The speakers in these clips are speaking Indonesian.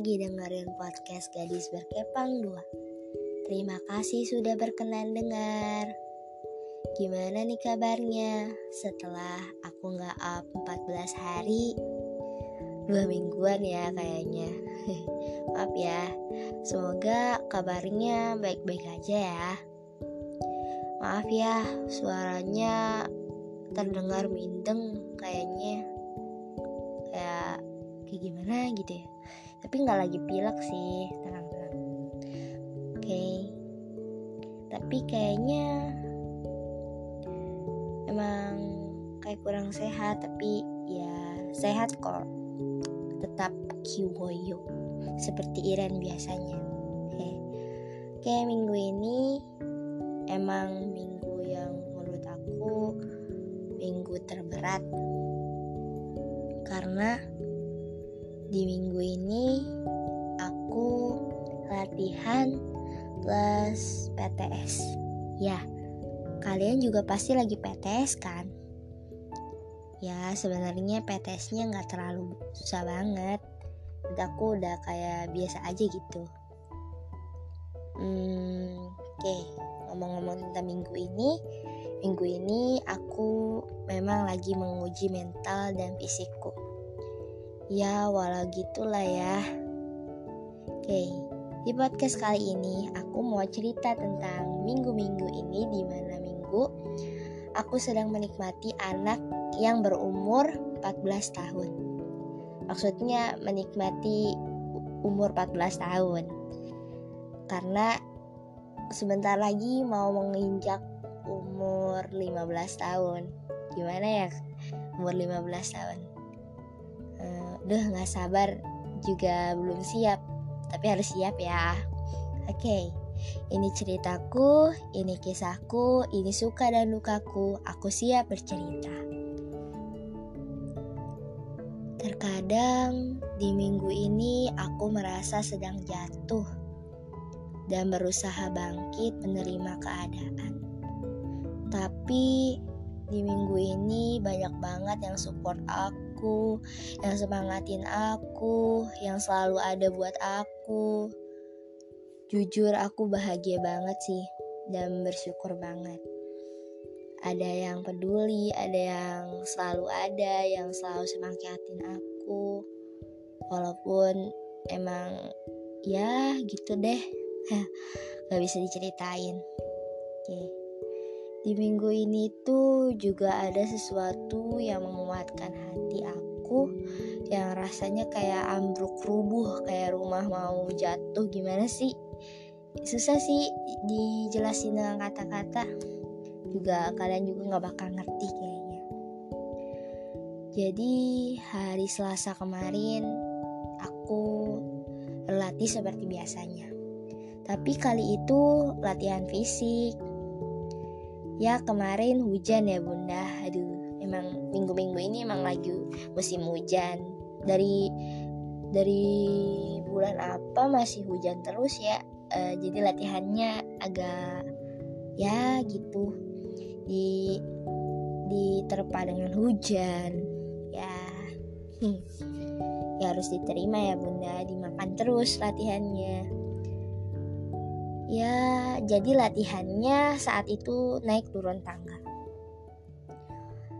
lagi dengerin podcast Gadis Berkepang 2 Terima kasih sudah berkenan dengar. Gimana nih kabarnya? Setelah aku gak up 14 hari Dua mingguan ya kayaknya. Maaf ya Semoga kabarnya baik-baik aja ya. Maaf ya suaranya terdengar mindeng kayaknya. Kayak kayak gimana gitu ya tapi nggak lagi pilek sih tenang-tenang oke okay. tapi kayaknya emang kayak kurang sehat tapi ya sehat kok tetap kiwoyo seperti Iren biasanya oke okay. kayak minggu ini emang minggu yang menurut aku minggu terberat karena di minggu ini aku latihan plus PTS. Ya, kalian juga pasti lagi PTS kan? Ya, sebenarnya PTS-nya nggak terlalu susah banget. Udah aku udah kayak biasa aja gitu. Hmm, oke. Okay. Ngomong-ngomong tentang minggu ini, minggu ini aku memang lagi menguji mental dan fisikku Ya, walau gitulah ya. Oke, di podcast kali ini aku mau cerita tentang minggu-minggu ini di mana minggu aku sedang menikmati anak yang berumur 14 tahun. Maksudnya menikmati umur 14 tahun. Karena sebentar lagi mau menginjak umur 15 tahun. Gimana ya umur 15 tahun? Udah nggak sabar. Juga belum siap. Tapi harus siap ya. Oke okay. ini ceritaku ini kisahku ini suka dan lukaku aku siap bercerita. Terkadang di minggu ini aku merasa sedang jatuh dan berusaha bangkit menerima keadaan. Tapi di minggu ini banyak banget yang support aku aku, yang semangatin aku, yang selalu ada buat aku. Jujur aku bahagia banget sih dan bersyukur banget. Ada yang peduli, ada yang selalu ada, yang selalu semangatin aku. Walaupun emang ya gitu deh, gak bisa diceritain. Oke. Okay. Di minggu ini tuh juga ada sesuatu yang menguatkan hati aku yang rasanya kayak ambruk rubuh, kayak rumah mau jatuh gimana sih? Susah sih dijelasin dengan kata-kata. Juga kalian juga gak bakal ngerti kayaknya. Jadi hari Selasa kemarin aku berlatih seperti biasanya. Tapi kali itu latihan fisik, Ya kemarin hujan ya bunda. Aduh emang minggu-minggu ini emang lagi musim hujan. Dari dari bulan apa masih hujan terus ya? Uh, Jadi latihannya agak ya gitu. Di diterpa dengan hujan. Ya Ya harus diterima ya bunda. Dimakan terus latihannya Ya, jadi latihannya saat itu naik turun tangga.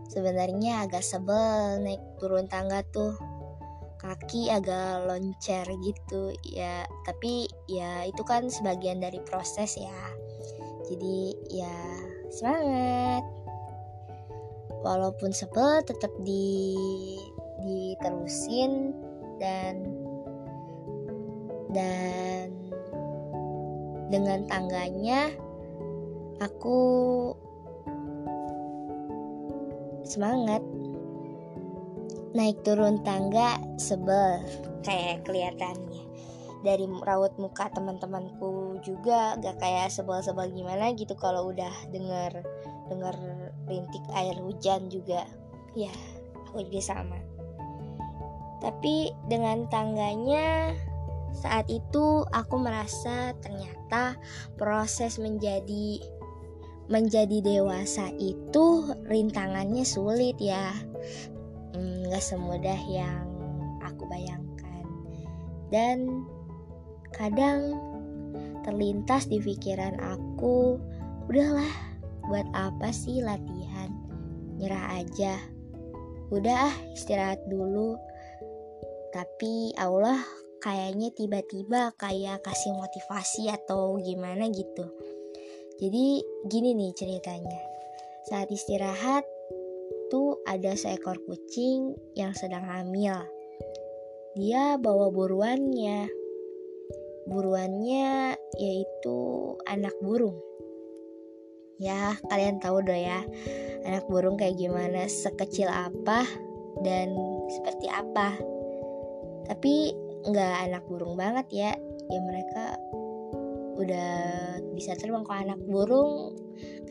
Sebenarnya agak sebel naik turun tangga tuh. Kaki agak loncer gitu ya, tapi ya itu kan sebagian dari proses ya. Jadi ya semangat. Walaupun sebel tetap di diterusin dan dan dengan tangganya aku semangat. Naik turun tangga sebel. Kayak kelihatannya. Dari raut muka teman-temanku juga gak kayak sebel-sebel gimana gitu kalau udah denger denger rintik air hujan juga. Ya aku juga sama. Tapi dengan tangganya saat itu aku merasa ternyata proses menjadi menjadi dewasa itu rintangannya sulit ya hmm, nggak hmm, semudah yang aku bayangkan Dan kadang terlintas di pikiran aku, udahlah, buat apa sih latihan? Nyerah aja. Udah ah, istirahat dulu. Tapi Allah kayaknya tiba-tiba kayak kasih motivasi atau gimana gitu. Jadi gini nih ceritanya. Saat istirahat tuh ada seekor kucing yang sedang hamil. Dia bawa buruannya. Buruannya yaitu anak burung. Ya, kalian tahu dong ya, anak burung kayak gimana, sekecil apa dan seperti apa. Tapi nggak anak burung banget ya, ya mereka udah bisa terbang. Kalau anak burung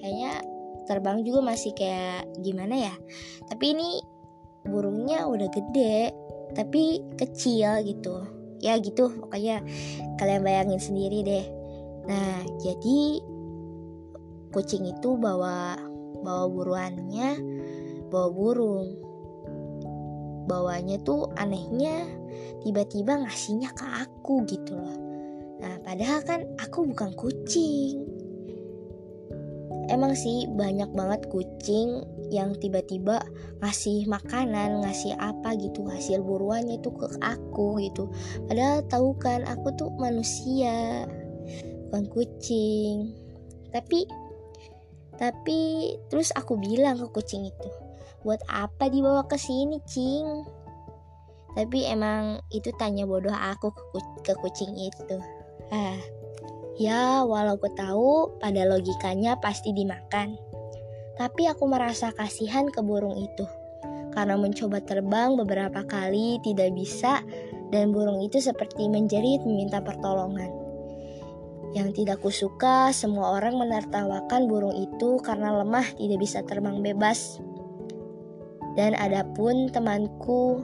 kayaknya terbang juga masih kayak gimana ya? Tapi ini burungnya udah gede tapi kecil gitu. Ya gitu. Pokoknya kalian bayangin sendiri deh. Nah jadi kucing itu bawa bawa buruannya bawa burung bawanya tuh anehnya tiba-tiba ngasihnya ke aku gitu loh nah padahal kan aku bukan kucing emang sih banyak banget kucing yang tiba-tiba ngasih makanan, ngasih apa gitu, hasil buruannya tuh ke aku gitu. Padahal tahu kan aku tuh manusia, bukan kucing. Tapi tapi terus aku bilang ke kucing itu, buat apa dibawa ke sini, cing? Tapi emang itu tanya bodoh aku ke, kucing itu. Ah, ya walau aku tahu pada logikanya pasti dimakan. Tapi aku merasa kasihan ke burung itu. Karena mencoba terbang beberapa kali tidak bisa dan burung itu seperti menjerit meminta pertolongan. Yang tidak kusuka, semua orang menertawakan burung itu karena lemah tidak bisa terbang bebas. Dan ada pun temanku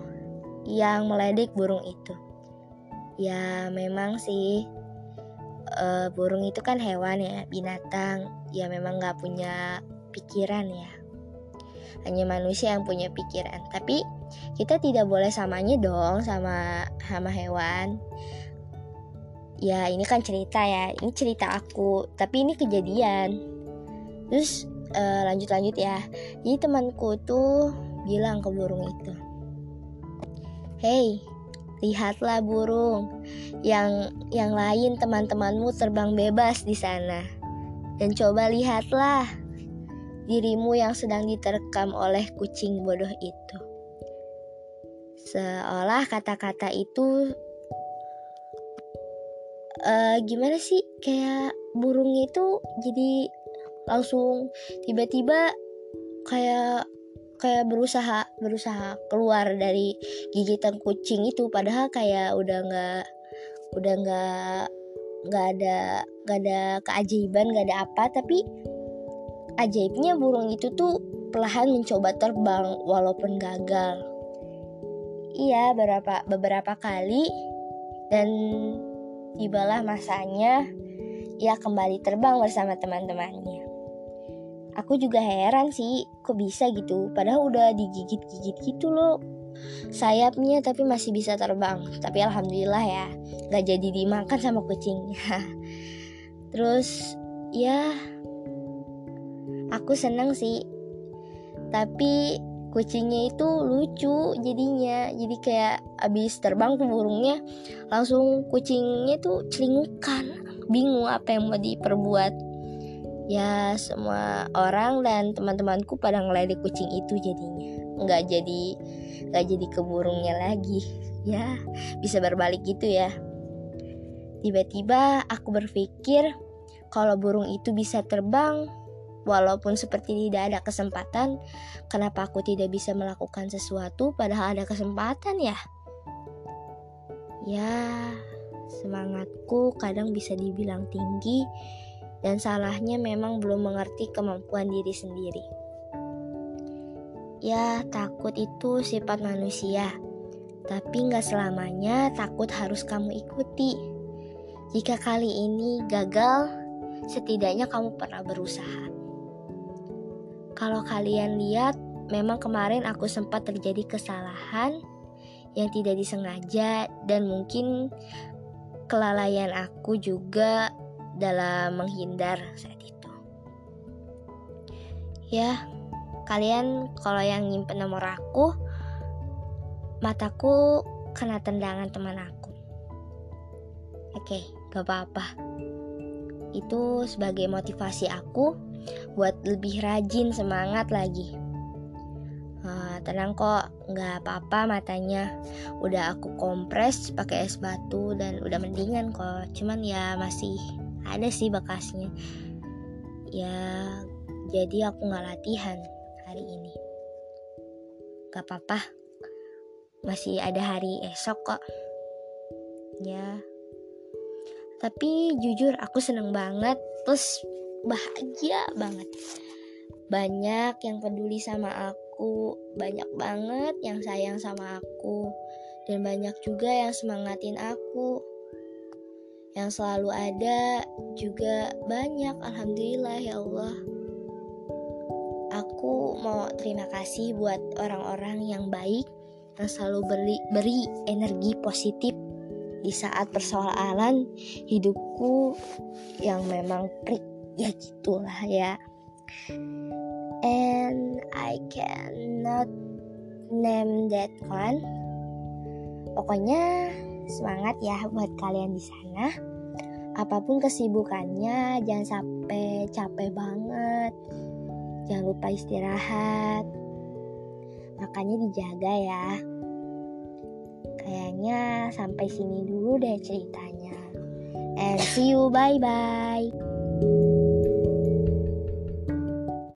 yang meledek burung itu. Ya memang sih, uh, burung itu kan hewan ya, binatang. Ya memang gak punya pikiran ya. Hanya manusia yang punya pikiran. Tapi kita tidak boleh samanya dong sama sama hewan ya ini kan cerita ya ini cerita aku tapi ini kejadian terus uh, lanjut lanjut ya jadi temanku tuh bilang ke burung itu. Hey lihatlah burung yang yang lain teman-temanmu terbang bebas di sana. Dan coba lihatlah dirimu yang sedang diterkam oleh kucing bodoh itu. Seolah kata-kata itu uh, gimana sih? Kayak burung itu jadi langsung tiba-tiba kayak kayak berusaha berusaha keluar dari gigitan kucing itu. Padahal kayak udah nggak udah nggak nggak ada nggak ada keajaiban nggak ada apa. Tapi ajaibnya burung itu tuh perlahan mencoba terbang walaupun gagal. Iya beberapa beberapa kali. Dan tibalah masanya ia kembali terbang bersama teman-temannya. Aku juga heran sih, kok bisa gitu? Padahal udah digigit-gigit gitu loh sayapnya tapi masih bisa terbang. Tapi alhamdulillah ya, gak jadi dimakan sama kucingnya. Terus ya, aku seneng sih. Tapi kucingnya itu lucu jadinya jadi kayak abis terbang ke burungnya langsung kucingnya tuh celingukan bingung apa yang mau diperbuat ya semua orang dan teman-temanku pada ngeledek kucing itu jadinya. Nggak jadi nggak jadi ke burungnya lagi. Ya bisa berbalik gitu ya. Tiba-tiba aku berpikir kalau burung itu bisa terbang. Walaupun seperti tidak ada kesempatan, kenapa aku tidak bisa melakukan sesuatu padahal ada kesempatan ya? Ya, semangatku kadang bisa dibilang tinggi dan salahnya memang belum mengerti kemampuan diri sendiri. Ya, takut itu sifat manusia, tapi nggak selamanya takut harus kamu ikuti. Jika kali ini gagal, setidaknya kamu pernah berusaha. Kalau kalian lihat, memang kemarin aku sempat terjadi kesalahan yang tidak disengaja dan mungkin kelalaian aku juga dalam menghindar saat itu. Ya, kalian kalau yang nyimpen nomor aku, mataku kena tendangan teman aku. Oke, gak apa-apa. Itu sebagai motivasi aku buat lebih rajin semangat lagi. Uh, tenang kok, nggak apa-apa matanya. Udah aku kompres pakai es batu dan udah mendingan kok. Cuman ya masih ada sih bekasnya. Ya, jadi aku nggak latihan hari ini. Gak apa-apa, masih ada hari esok kok. Ya, tapi jujur aku seneng banget, terus bahagia banget. Banyak yang peduli sama aku, banyak banget yang sayang sama aku, dan banyak juga yang semangatin aku. Yang selalu ada juga banyak, alhamdulillah ya Allah. Aku mau terima kasih buat orang-orang yang baik yang selalu beri, beri energi positif di saat persoalan hidupku yang memang prik ya gitulah ya. And I cannot name that one. Pokoknya semangat ya buat kalian di sana. Apa pun kesibukannya jangan sampai capek banget. Jangan lupa istirahat. Makanya dijaga ya. Kayaknya sampai sini dulu deh ceritanya. And see you bye bye